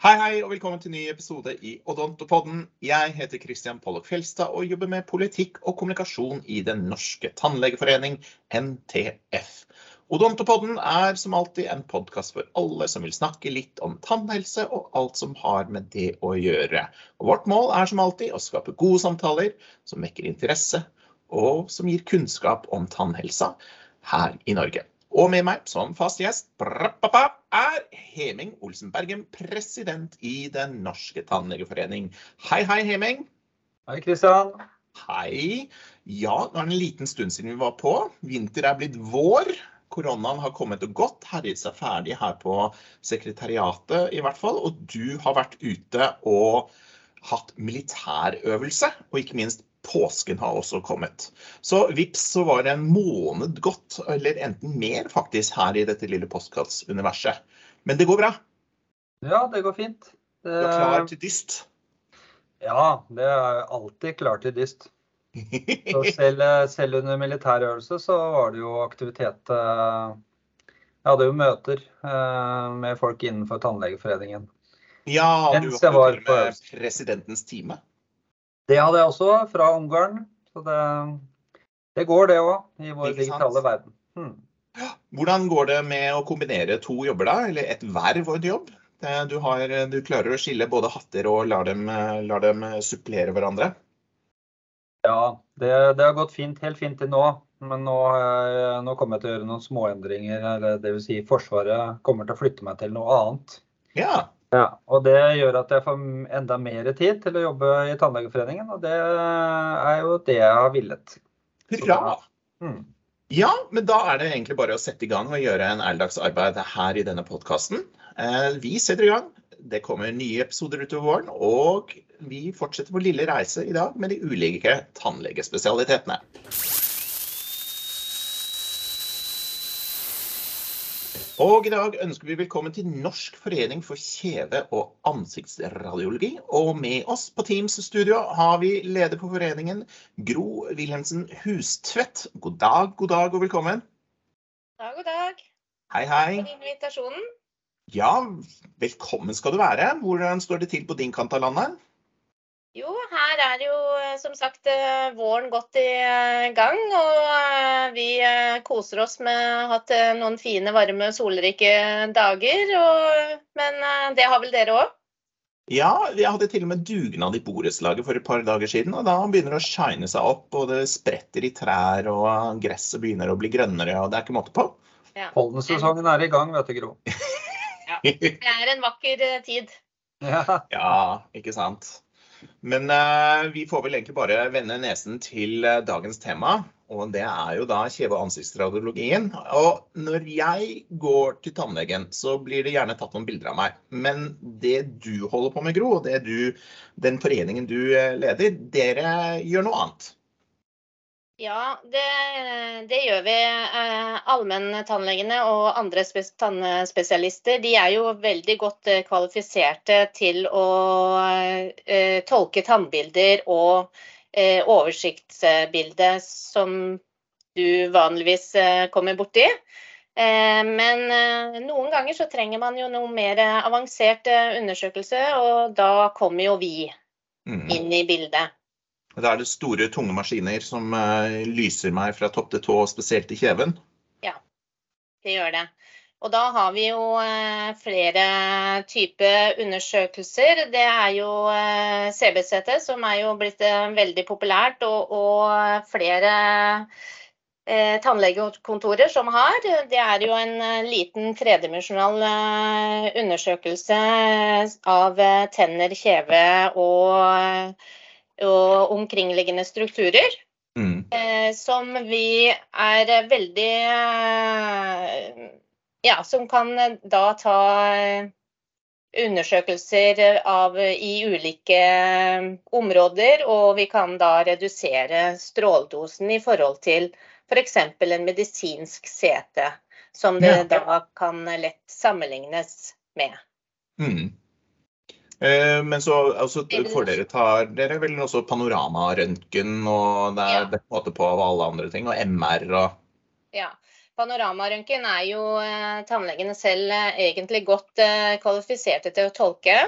Hei, hei, og velkommen til ny episode i Odontopodden. Jeg heter Christian Pollock Fjelstad og jobber med politikk og kommunikasjon i Den norske tannlegeforening, NTF. Odontopodden er som alltid en podkast for alle som vil snakke litt om tannhelse og alt som har med det å gjøre. Og vårt mål er som alltid å skape gode samtaler som vekker interesse, og som gir kunnskap om tannhelsa her i Norge. Og med meg som fast gjest er Heming Olsen Bergen, president i Den norske tannlegeforening. Hei, hei, Heming. Hei, Kristian. Hei. Ja, det en liten stund siden vi var på. Vinter er blitt vår. Koronaen har kommet og gått, herjet seg ferdig her på sekretariatet i hvert fall. Og du har vært ute og hatt militærøvelse, og ikke minst påsken har også kommet. Så vips så var det en måned gått, eller enten mer faktisk, her i dette lille postkassuniverset. Men det går bra? Ja, det går fint. Det... Du er klar til dyst? Ja, det er alltid klar til dyst. Så selv, selv under militærøvelse så var det jo aktivitet eh, Jeg hadde jo møter eh, med folk innenfor Tannlegeforeningen. Ja, du var med presidentens time? Det hadde jeg også, fra Ungarn. Så det, det går, det òg, i vår digitale verden. Hmm. Hvordan går det med å kombinere to jobber, da? Eller et verv og et jobb? Du, har, du klarer å skille både hatter og lar dem, lar dem supplere hverandre? Ja, det, det, har gått fint, helt fint til nå. Men nå, nå kommer jeg til å gjøre noen småendringer. Eller dvs. Si Forsvaret kommer til å flytte meg til noe annet. Ja. Ja, og det gjør at jeg får enda mer tid til å jobbe i Tannlegeforeningen, og det er jo det jeg har villet. Hurra! Mm. Ja, men da er det egentlig bare å sette i gang og gjøre en ærligdags arbeid her i denne podkasten. Eh, vi setter i gang. Det kommer nye episoder utover våren, og vi fortsetter vår lille reise i dag med de ulike tannlegespesialitetene. Og i dag ønsker vi velkommen til Norsk forening for kjeve- og ansiktsradiologi. Og med oss på Teams-studio har vi leder for foreningen, Gro Wilhelmsen Hustvedt. God dag, god dag og velkommen. God dag, god dag. Hei, hei. For invitasjonen. Ja, velkommen skal du være. Hvordan står det til på din kant av landet? Jo, her er jo eh, som sagt eh, våren godt i eh, gang. Og vi koser oss med å ha hatt noen fine, varme, solrike dager. Og, men det har vel dere òg? Ja, vi hadde til og med dugnad i borettslaget for et par dager siden. Og da begynner det å shine seg opp, og det spretter i trær, og gresset begynner å bli grønnere, og det er ikke måte på. Ja. Pollensesongen er i gang, vet du, Gro. ja, det er en vakker tid. Ja, ja ikke sant. Men uh, vi får vel egentlig bare vende nesen til uh, dagens tema. Og det er jo da kjeve- og ansiktsradiologien. Og når jeg går til tannlegen, så blir det gjerne tatt noen bilder av meg. Men det du holder på med, Gro, og den foreningen du uh, leder, dere gjør noe annet. Ja, det, det, gjør vi. Eh, allmenntannlegene og andre tannspesialister de er jo veldig godt eh, kvalifiserte til å eh, tolke tannbilder og oversiktsbilde som du vanligvis kommer borti. Men noen ganger så trenger man jo noe mer avansert undersøkelse, og da kommer jo vi mm. inn i bildet. Da er det store, tunge maskiner som uh, lyser meg fra topp til tå, spesielt i kjeven. Ja, det gjør det. Og da har vi jo uh, flere typer undersøkelser. Det er jo uh, eh, CBCT, som er jo blitt veldig populært, og, og flere tannlegekontorer som har. Det er jo en liten tredimensjonal undersøkelse av tenner, kjeve og og omkringliggende strukturer. Mm. Eh, som vi er veldig eh, Ja, som kan da ta undersøkelser av, i ulike områder, og vi kan da redusere stråledosen i forhold til f.eks. For en medisinsk CT, som det ja. da kan lett sammenlignes med. Mm. Eh, men så altså, for dere tar dere vel også panoramarøntgen og det er ja. det på en måte på alle andre ting, og MR og Ja. Panoramarøntgen er jo eh, tannlegene selv eh, egentlig godt eh, kvalifiserte til å tolke.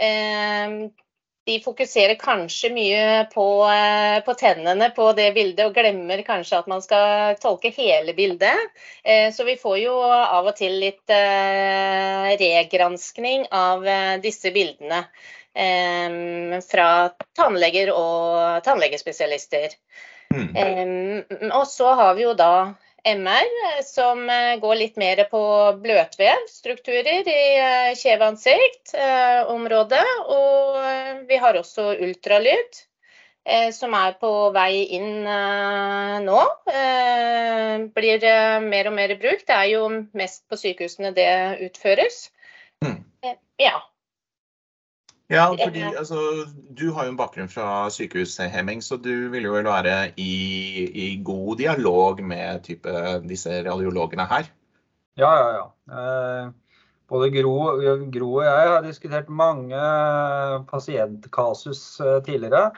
Eh, de fokuserer kanskje mye på, eh, på, tennene på det bildet, og glemmer kanskje at man skal tolke hele bildet. Eh, så vi får jo av og til litt regranskning av disse bildene fra tannleger og tannlegespesialister. Mm. og så har vi jo da MR, eh, som eh, går litt mer på bløtvevstrukturer i eh, kjeveansikt-området. Og vi har også ultralyd, som er på vei inn nå. Blir mer og mer brukt. Det er jo mest på sykehusene det utføres. Mm. Ja. Ja, fordi altså, Du har jo en bakgrunn fra sykehus, Heming, så du vil jo vel være i, i, god dialog med type, disse radiologene her? Ja, ja, ja. Eh, både Gro, Gro, og jeg har diskutert mange pasientkasus eh, tidligere.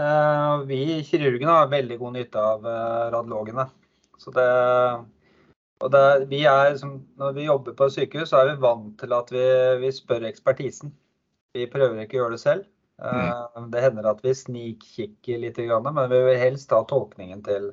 Eh, vi kirurgene har veldig god nytte av eh, radiologene. Så det, og det, vi er, som, når vi jobber på sykehus, så er vi vant til at vi, vi spør ekspertisen. Vi prøver ikke å gjøre det selv. Mm. Eh, det hender at vi snikkikker litt, men vi vil helst ta tolkningen til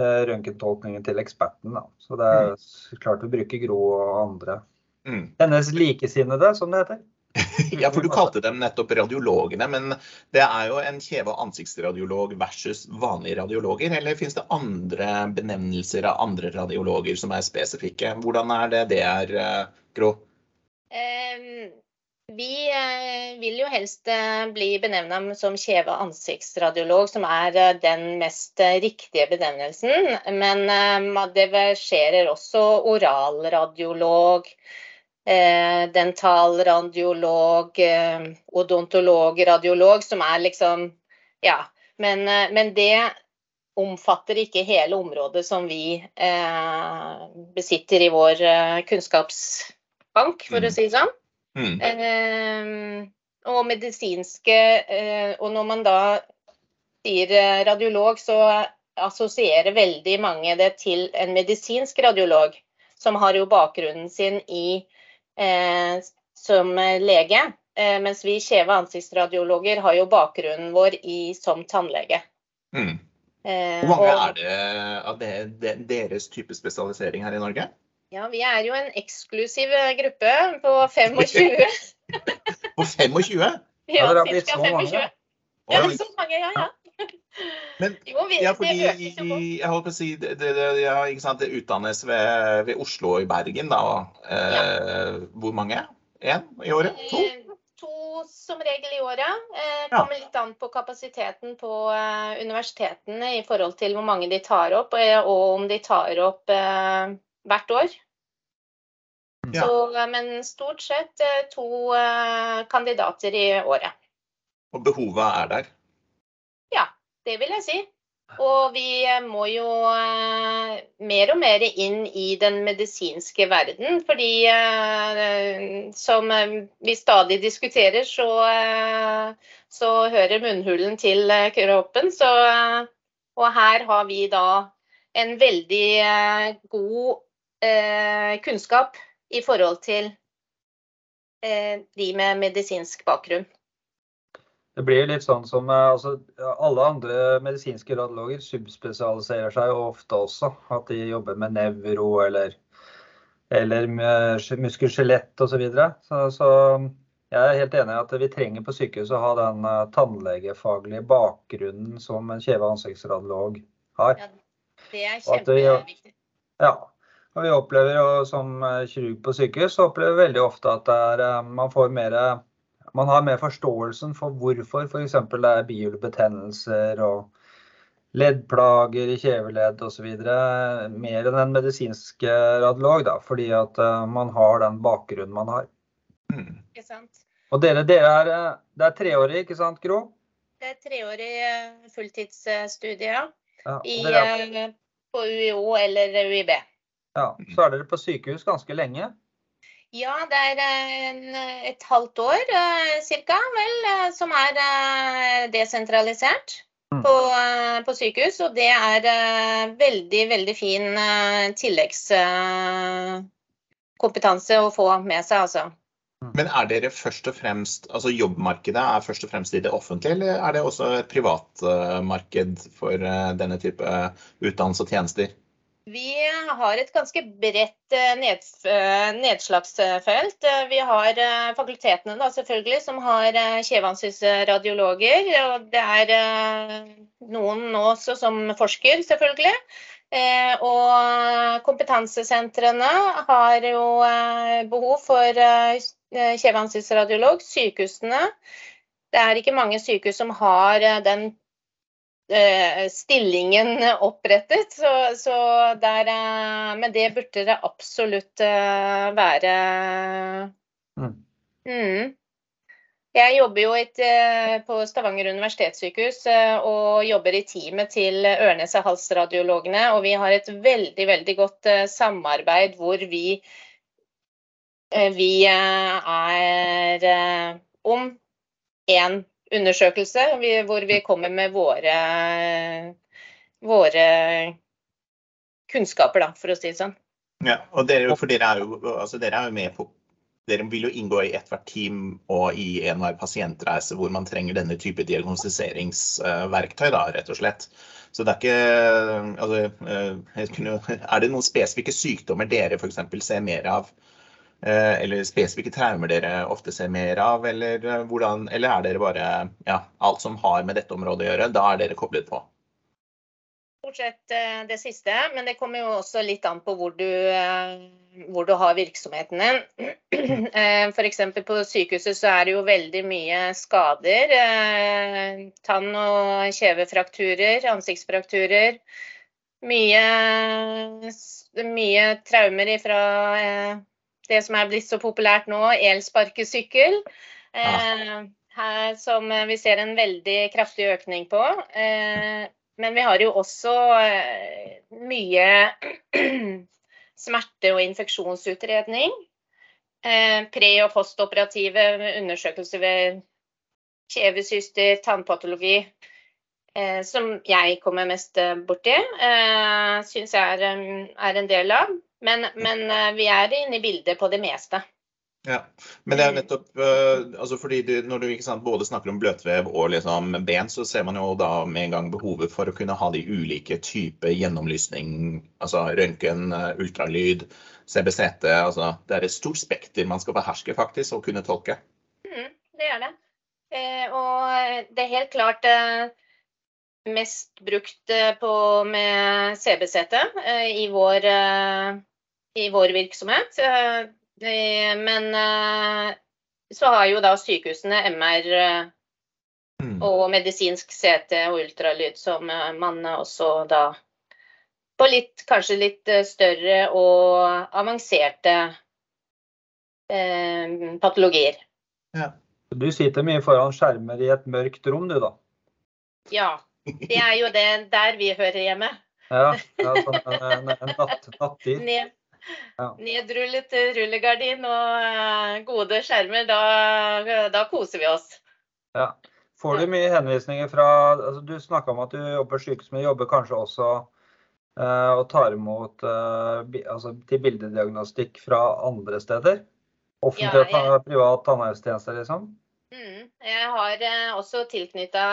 eh, røntgentolkningen til eksperten. Da. Så det er mm. klart vi bruker Gro og andre. Mm. Hennes likesinnede, som det heter. ja, for du kalte dem nettopp radiologene, men det er jo en kjeve- og ansiktsradiolog versus vanlige radiologer, eller finnes det andre benevnelser av andre radiologer som er spesifikke? Hvordan er det det er, eh, Gro? Um, vi eh, vil jo helst eh, bli benevna som kjeve- og ansiktsradiolog, som er eh, den mest riktige benevnelsen. Men det verserer også oralradiolog, dentalradiolog, odontologradiolog, som er liksom Ja. Men, men, det omfatter ikke hele området som vi besitter i vår kunnskapsbank, for å mm. si det sånn. Mm. Eh, og medisinske eh, Og når man da sier eh, radiolog, så assosierer veldig mange det til en medisinsk radiolog, som har jo bakgrunnen sin i eh, som lege. Eh, mens vi kjeve ansiktsradiologer har jo bakgrunnen vår i, som tannlege. Mm. Eh, Hvor mange og, er det av deres type spesialisering her i Norge? Ja, vi er jo en eksklusiv eh, gruppe på 25. på 25? Ja, ca. 25. Ja, det er så mange, ja, ja. Men jo, vi, ja, fordi, jeg holdt på å si, det, det, ja, ikke sant, det utdannes ved, ved Oslo og i Bergen, da. Eh, ja. Hvor mange? Én i året? To? Eh, to som regel i året. Eh, kommer litt an på kapasiteten på eh, universitetene i forhold til hvor mange de tar opp, og, og om de tar opp eh, hvert år. Ja. Så, eh, men stort sett eh, to eh, kandidater i året. Og behovet er der? Ja, det vil jeg si. Og vi må jo mer og mer inn i den medisinske verden. Fordi som vi stadig diskuterer, så, så hører munnhulen til kroppen. Så, og her har vi da en veldig god eh, kunnskap i forhold til eh, de med medisinsk bakgrunn. Det blir litt sånn som eh, altså, Alle andre medisinske radiologer subspesialiserer seg ofte også. At de jobber med nevro eller, eller muskel-skjelett osv. Så, videre. så Så jeg er helt enig i at vi trenger på sykehuset å ha den uh, tannlegefaglige bakgrunnen som en kjeve- og ansiktsradiolog har. Ja, det er kjempeviktig. Ja, og vi opplever jo som eh, kirurg på sykehus så opplever vi veldig ofte at er, eh, man får mer man har mer forståelsen for hvorfor f.eks. det er bihulebetennelser og leddplager i kjeveledd osv. Mer enn en medisinsk radiolog, da, fordi at man har den bakgrunnen man har. Mm. Ikke sant. Og dere, dere er, det er treårig, ikke sant, Gro? Det er treårig fulltidsstudie, ja. ja I, er... På UiO eller UiB. Ja, Så er dere på sykehus ganske lenge? Ja, det er en, et halvt år eh, ca. vel, eh, som er eh, desentralisert. Mm. på, eh, på sykehus. Og det er eh, veldig, veldig fin eh, tilleggskompetanse å få med seg, altså. Men er dere først og fremst, altså jobbmarkedet er først og fremst i det offentlige, eller er det også et privatmarked for eh, denne type utdannelse og tjenester? Vi har et ganske bredt eh, eh, nedslagsfelt. Eh, Vi har fakultetene da, selvfølgelig, som har eh. Og det er noen også som forsker, selvfølgelig. Og kompetansesentrene har jo eh, behov for eh. Sykehusene. Det er ikke mange sykehus som har den stillingen opprettet. Så, så der, eh, men det burde det absolutt eh, være. Mm. Mm. Jeg jobber jo et, eh, på Stavanger universitetssykehus eh, og jobber i teamet til ørnes- og halsradiologene. Og vi har et veldig, veldig godt eh, samarbeid hvor vi, eh, vi eh, er eh, om én undersøkelse hvor vi kommer med våre, våre kunnskaper, da, for å si det sånn. Ja, og dere, for dere er, jo, altså dere er jo med på Dere vil jo inngå i ethvert team og i enhver pasientreise hvor man trenger denne type diagnostiseringsverktøy, da, rett og slett. Så det er ikke altså, eh, Er det noen spesifikke sykdommer dere f.eks. ser mer av? Eh, Eller spesifikke traumer dere ofte ser mer av? Eller, eh, hvordan, eller er dere bare ja, alt som har med dette området å gjøre, da er dere koblet på? Stort sett eh, det siste, men det kommer jo også litt an på hvor du, hvor du har virksomheten din. F.eks. på sykehuset så er det jo veldig mye skader. Tann- og kjevefrakturer, ansiktsfrakturer. Mye, mye traumer ifra det som er blitt så populært nå, elsparkesykkel. Eh, Her som vi ser en veldig kraftig økning på. Eh, men vi har jo også eh, mye smerte- og infeksjonsutredning. Eh, pre- og postoperative undersøkelser ved kjevesyster, tannpatologi. Eh, som jeg kommer mest eh, borti. Eh, Syns jeg er, eh, er en del av. Men, men eh, vi er inne i bildet på det meste. Ja, men det er nettopp eh, altså fordi du, Når du sant, både snakker om bløtvev og liksom ben, så ser man jo da med en gang behovet for å kunne ha de ulike typer gjennomlysning. Altså røntgen, eh, ultralyd, CBCT. altså Det er et stort spekter man skal beherske faktisk og kunne tolke. Mm, det er det. Eh, og det er helt klart eh, mest brukt eh, på med CBCT eh, i, vår, eh, i vår virksomhet. Eh, det- men eh, så har jo da sykehusene MR eh, Mm. og medisinsk CT og ultralyd som eh, man også da på litt, kanskje litt større og avanserte eh, patologier. Du sitter mye foran skjermer i et mørkt rom, du da. Ja, det er jo det der vi hører hjemme. Ja, ja sånn en, en natt, nattid. Ned, Ja. Nedrullet rullegardin og eh, gode skjermer, da, da koser vi oss. Ja. Får du mye henvisninger fra altså Du snakka om at du jobber på sykehus, men jobber kanskje også eh, og tar imot eh, bi, altså, til bildediagnostikk fra andre steder? Offentlig Ja, jeg- og privat tannhelsetjeneste, liksom? Mm. Jeg har eh, også tilknytta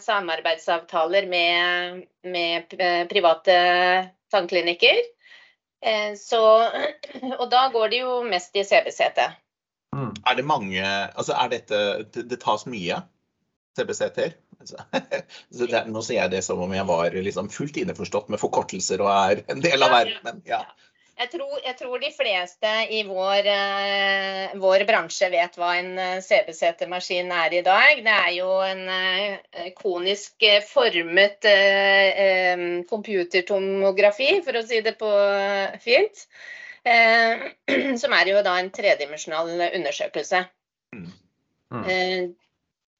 samarbeidsavtaler med, med private tannklinikker. Eh, Så, og da går det jo mest i CBCT. Mm. Er det mange Altså er dette Det, tas mye CBCT-er? Altså, så det, nå sier jeg det som om jeg var liksom fullt innforstått med forkortelser og er en del av verden, men ja. Jeg tror, jeg tror de fleste i vår, eh, vår bransje vet hva en eh, CBCT-maskin er i dag. Det er jo en eh, konisk eh, formet eh, eh, computertomografi, for å si det på fint. Eh, som er jo da en tredimensjonal undersøkelse. Mm. Mm. Eh,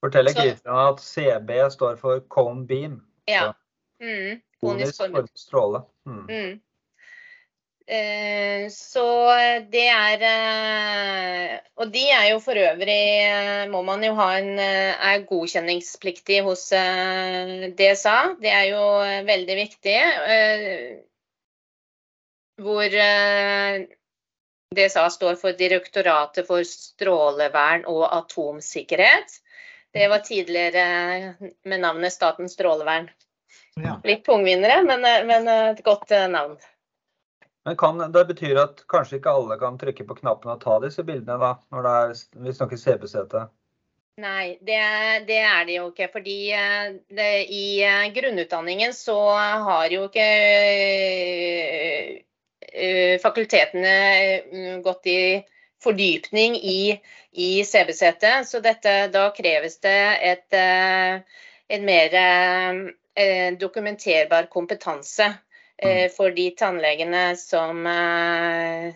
Forteller Kristian at CB står for cone beam. ja. Mm, Konisk konisk formet. formet stråle. Mm. Eh, Så det er eh, Og de er jo for øvrig eh, Må man jo ha en Er godkjenningspliktig hos DSA. Det er jo veldig viktig. Hvor DSA står for Direktoratet for strålevern og atomsikkerhet. Det var tidligere med navnet Statens strålevern. Ja. Litt tungvinnere, men, men et godt navn. Men kan, det betyr at kanskje ikke alle kan trykke på knappen og ta disse bildene, da, når det er, vi snakker CBCT? Nei, det, det er det jo ikke. Fordi eh, det, i eh, grunnutdanningen så har jo ikke eh, fakultetene eh, gått i fordypning i, i CBCT. Så dette, da kreves det et, en mer dokumenterbar kompetanse for de tannlegene som eh,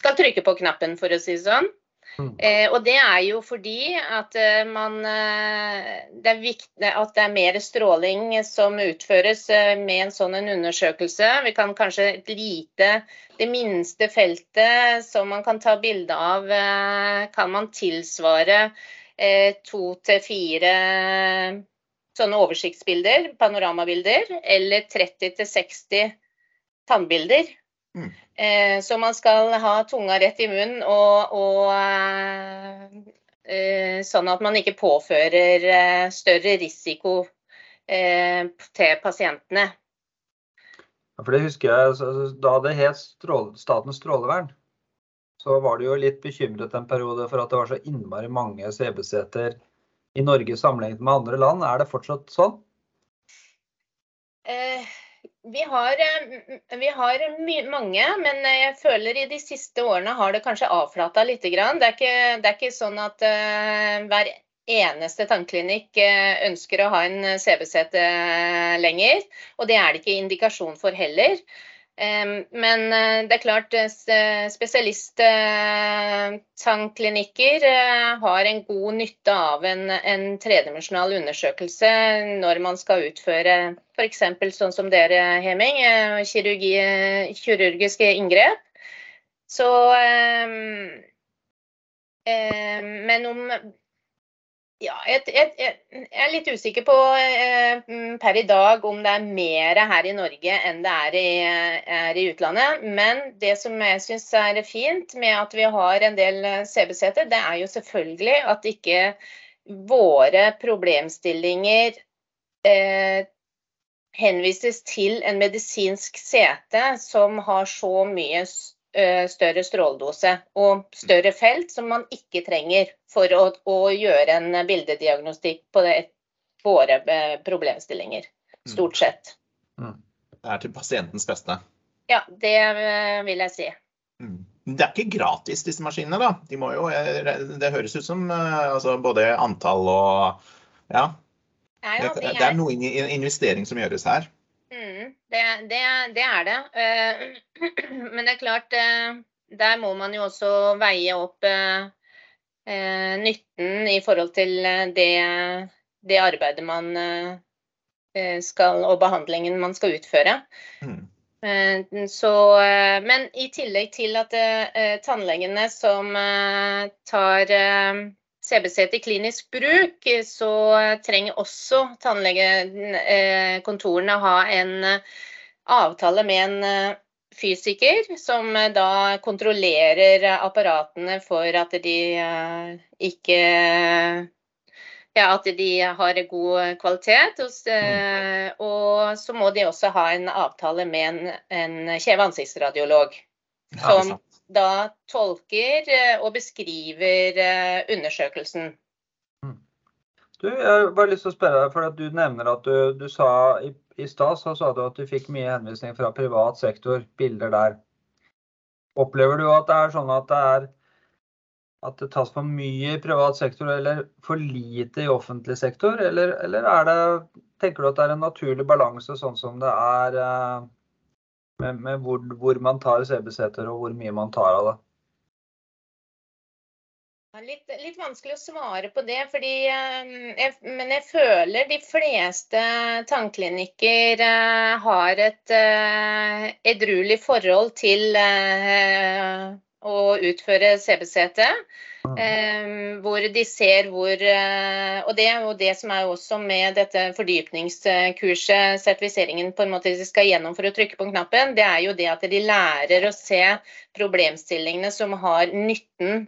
skal trykke på knappen, for å si det sånn. Mm. Eh, og det er jo fordi at eh, man eh, Det er viktig at det er mer stråling som utføres eh, med en sånn en undersøkelse. Vi kan kanskje et lite Det minste feltet som man kan ta bilde av, eh, kan man tilsvare eh, to til fire sånne oversiktsbilder, panoramabilder, eller 30-60 tannbilder. Mm. Eh, så man skal ha tunga rett i munnen og, og eh, sånn at man ikke påfører eh, større risiko til pasientene. Ja, For det husker jeg, Da det het Statens strålevern, så var du jo litt bekymret en periode for at det var så innmari mange CB-seter i Norge sammenlignet med andre land. Er det fortsatt sånn? Eh, vi har, eh, vi har mange, men jeg føler i de siste årene har det kanskje avflata litt. Det, er ikke, det er ikke sånn at uh, hver eneste tannklinikk eh, ønsker å ha en CBC lenger. Og det er det ikke indikasjon for heller. Men eh, det er klart eh, s- spesialisttannklinikker har en god nytte av en, en tredimensjonal undersøkelse når man skal utføre f.eks. sånn som dere, Heming, eh, kirurgi, kirurgiske inngrep. Så Men om ja, jeg, jeg, jeg er litt usikker på eh, mm, per i dag om det er mer her i Norge enn det er i, er i utlandet. Men det som jeg syns er fint med at vi har en del eh, CB-seter, det er jo selvfølgelig at ikke våre problemstillinger eh, henvises til en medisinsk sete som har så mye s- eh, større stråledose og større felt som man ikke trenger for å, å gjøre en bildediagnostikk på det, våre eh, problemstillinger. Stort sett. Det er til pasientens beste. Ja, det eh, vil jeg si. Mm. Det er ikke gratis, disse maskinene. da. De jo, eh, det høres ut som eh, altså, både antall og Ja. Nei, Det, ja, det er noe investering som gjøres her. Det, det, det er det. Eh, Men det er klart, eh, der må man jo også veie opp eh, nytten i forhold til det, det arbeidet man skal, og behandlingen man skal utføre. Mm. Så, men i tillegg til at tannlegene som tar CBC til klinisk bruk, eh, så trenger også tannlegekontorene ha en eh, avtale med en eh, fysiker som eh, da kontrollerer apparatene for at de eh, ikke ja, at de har god kvalitet. Og, eh, og så må de også ha en avtale med en, en kjeve ansiktsradiolog. Som. Da tolker eh, og beskriver eh, undersøkelsen. Du, jeg bare lyst til å spørre deg, for du nevner at du, du sa i, i stad at du fikk mye henvisning fra privat sektor, bilder der. Opplever du at det er sånn at det er at det tas for mye i privat sektor eller for lite i offentlig sektor, eller, eller er det, tenker du at det er en naturlig balanse sånn som det er eh, med, med hvor, hvor man tar CB-seter og hvor mye man tar av det? Litt, litt, vanskelig å svare på det, fordi, jeg, men jeg føler de fleste tannklinikker har et edruelig forhold til å utføre CBCT. Eh, hvor de ser hvor uh, Og det jo det som er også med dette fordypningskurset, sertifiseringen på en måte de skal gjennom for å trykke på knappen, det er jo det at de lærer å se problemstillingene som har nytten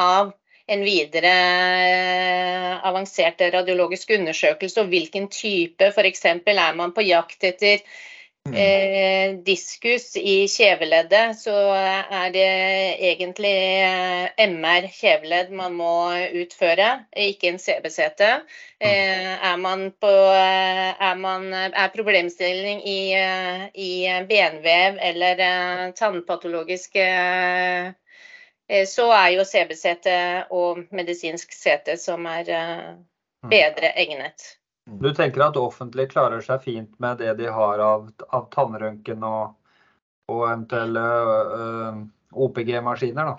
av en videre uh, avansert radiologisk undersøkelse, og hvilken type, f.eks. er man på jakt etter Mm. Eh, diskus i kjeveleddet, så er det egentlig eh, MR kjeveledd man må utføre, ikke en CBCT. Mm. Eh, er man på eh, er, man, er problemstilling i, eh, i, benvev eller eh, tannpatologisk så er jo CBCT og medisinsk CT som er mm. bedre egnet. Du tenker at offentlig klarer seg fint med det de har av, av tannrøntgen og, og eventuelle OPG-maskiner? da?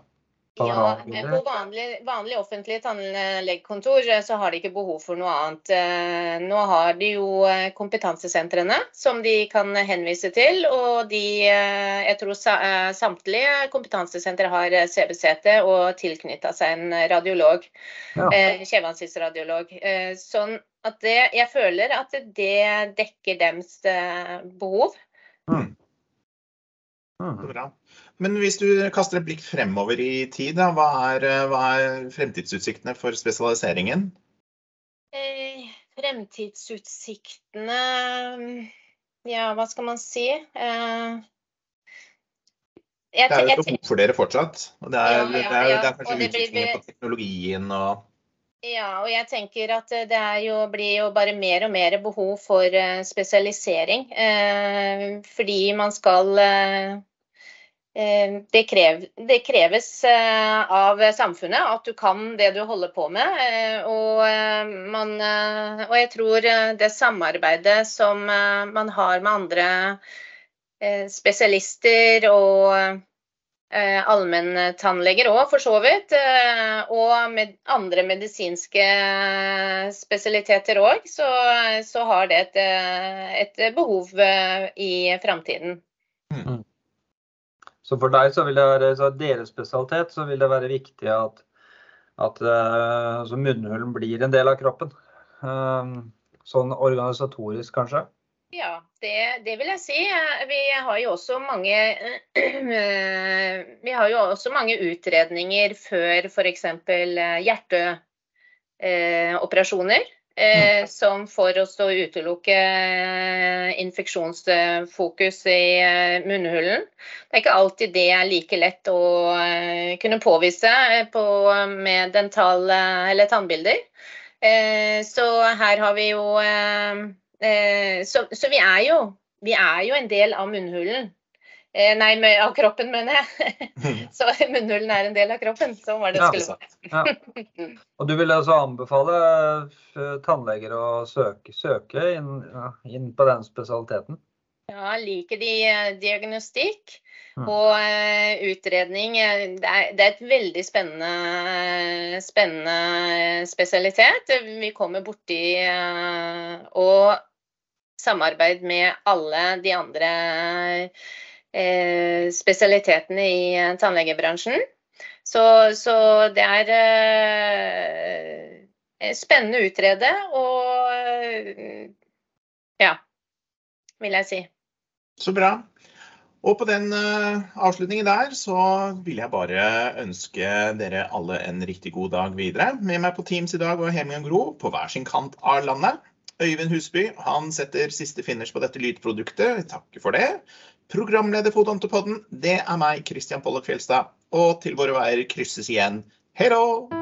Ja, på vanlig, vanlig offentlig tannlegekontor eh, så har de ikke behov for noe annet. Eh, nå har de jo eh, kompetansesentrene som de kan henvise til. Og de, jeg tror samtlige kompetansesentre har CBCT og tilknytta seg en radiolog. Ja. Kjeveansiktsradiolog. Sånn at det, jeg føler at det dekker deres behov. Mm. Mm. Bra. Men hvis du kaster et blikk fremover i tid, da, hva, er, hva er fremtidsutsiktene for spesialiseringen? Eh, fremtidsutsiktene Ja, hva skal man si? Eh, jeg, det er jo behov for dere fortsatt. Og det er, ja, ja, det er, det er kanskje utviklingen på teknologien og ja, og jeg tenker at det jo, blir jo bare mer og mer behov for uh, spesialisering. Eh, fordi man skal Eh, det, krev, det, kreves eh, av samfunnet at du kan det du holder på med. Eh, og, man, og jeg tror det samarbeidet som man har med andre spesialister og allmenntannleger òg, for så vidt, og med andre medisinske spesialiteter òg, så, så, har det et, et behov i framtiden. Mm. Så for deg så vil det være, så deres spesialitet, så vil det være viktig at, at uh, altså munnhulen blir en del av kroppen. Um, sånn organisatorisk, kanskje? Ja, det, det, vil jeg si. Vi har mange Vi har jo også mange utredninger før f.eks. hjerteoperasjoner. Eh, som for oss å utelukke eh, infeksjonsfokus i eh, munnhulen. Det er ikke alltid det er like lett å kunne påvise på, med dental- eller tannbilder. Så her har vi jo Så, så vi, er jo, vi er jo en del av munnhulen. Eh, nei, med, av kroppen, mener jeg. så munnhulen er en del av kroppen. Sånn var det ja, skulle være. ja. Og du vil altså anbefale eh, tannleger å søke, søke inn, inn, på den spesialiteten? Ja, liker de eh, diagnostikk mm. og utredning. Det er, det er, et veldig spennende, spennende spesialitet. Vi kommer borti og samarbeid med alle de andre spesialitetene i eh, tannlegebransjen. Så, så det er eh, spennende å utrede og eh, ja, vil jeg si. Så bra. Og på den avslutningen der så vil jeg bare ønske dere alle en riktig god dag videre. Med meg på Teams i dag var Hemian Gro på hver sin kant av landet. Øyvind Husby han setter siste finish på dette lydproduktet. Takker for det. Programleder for Odontopodden, det er meg, Christian Pollock Fjelstad. Og til våre veier krysses igjen. Hei då!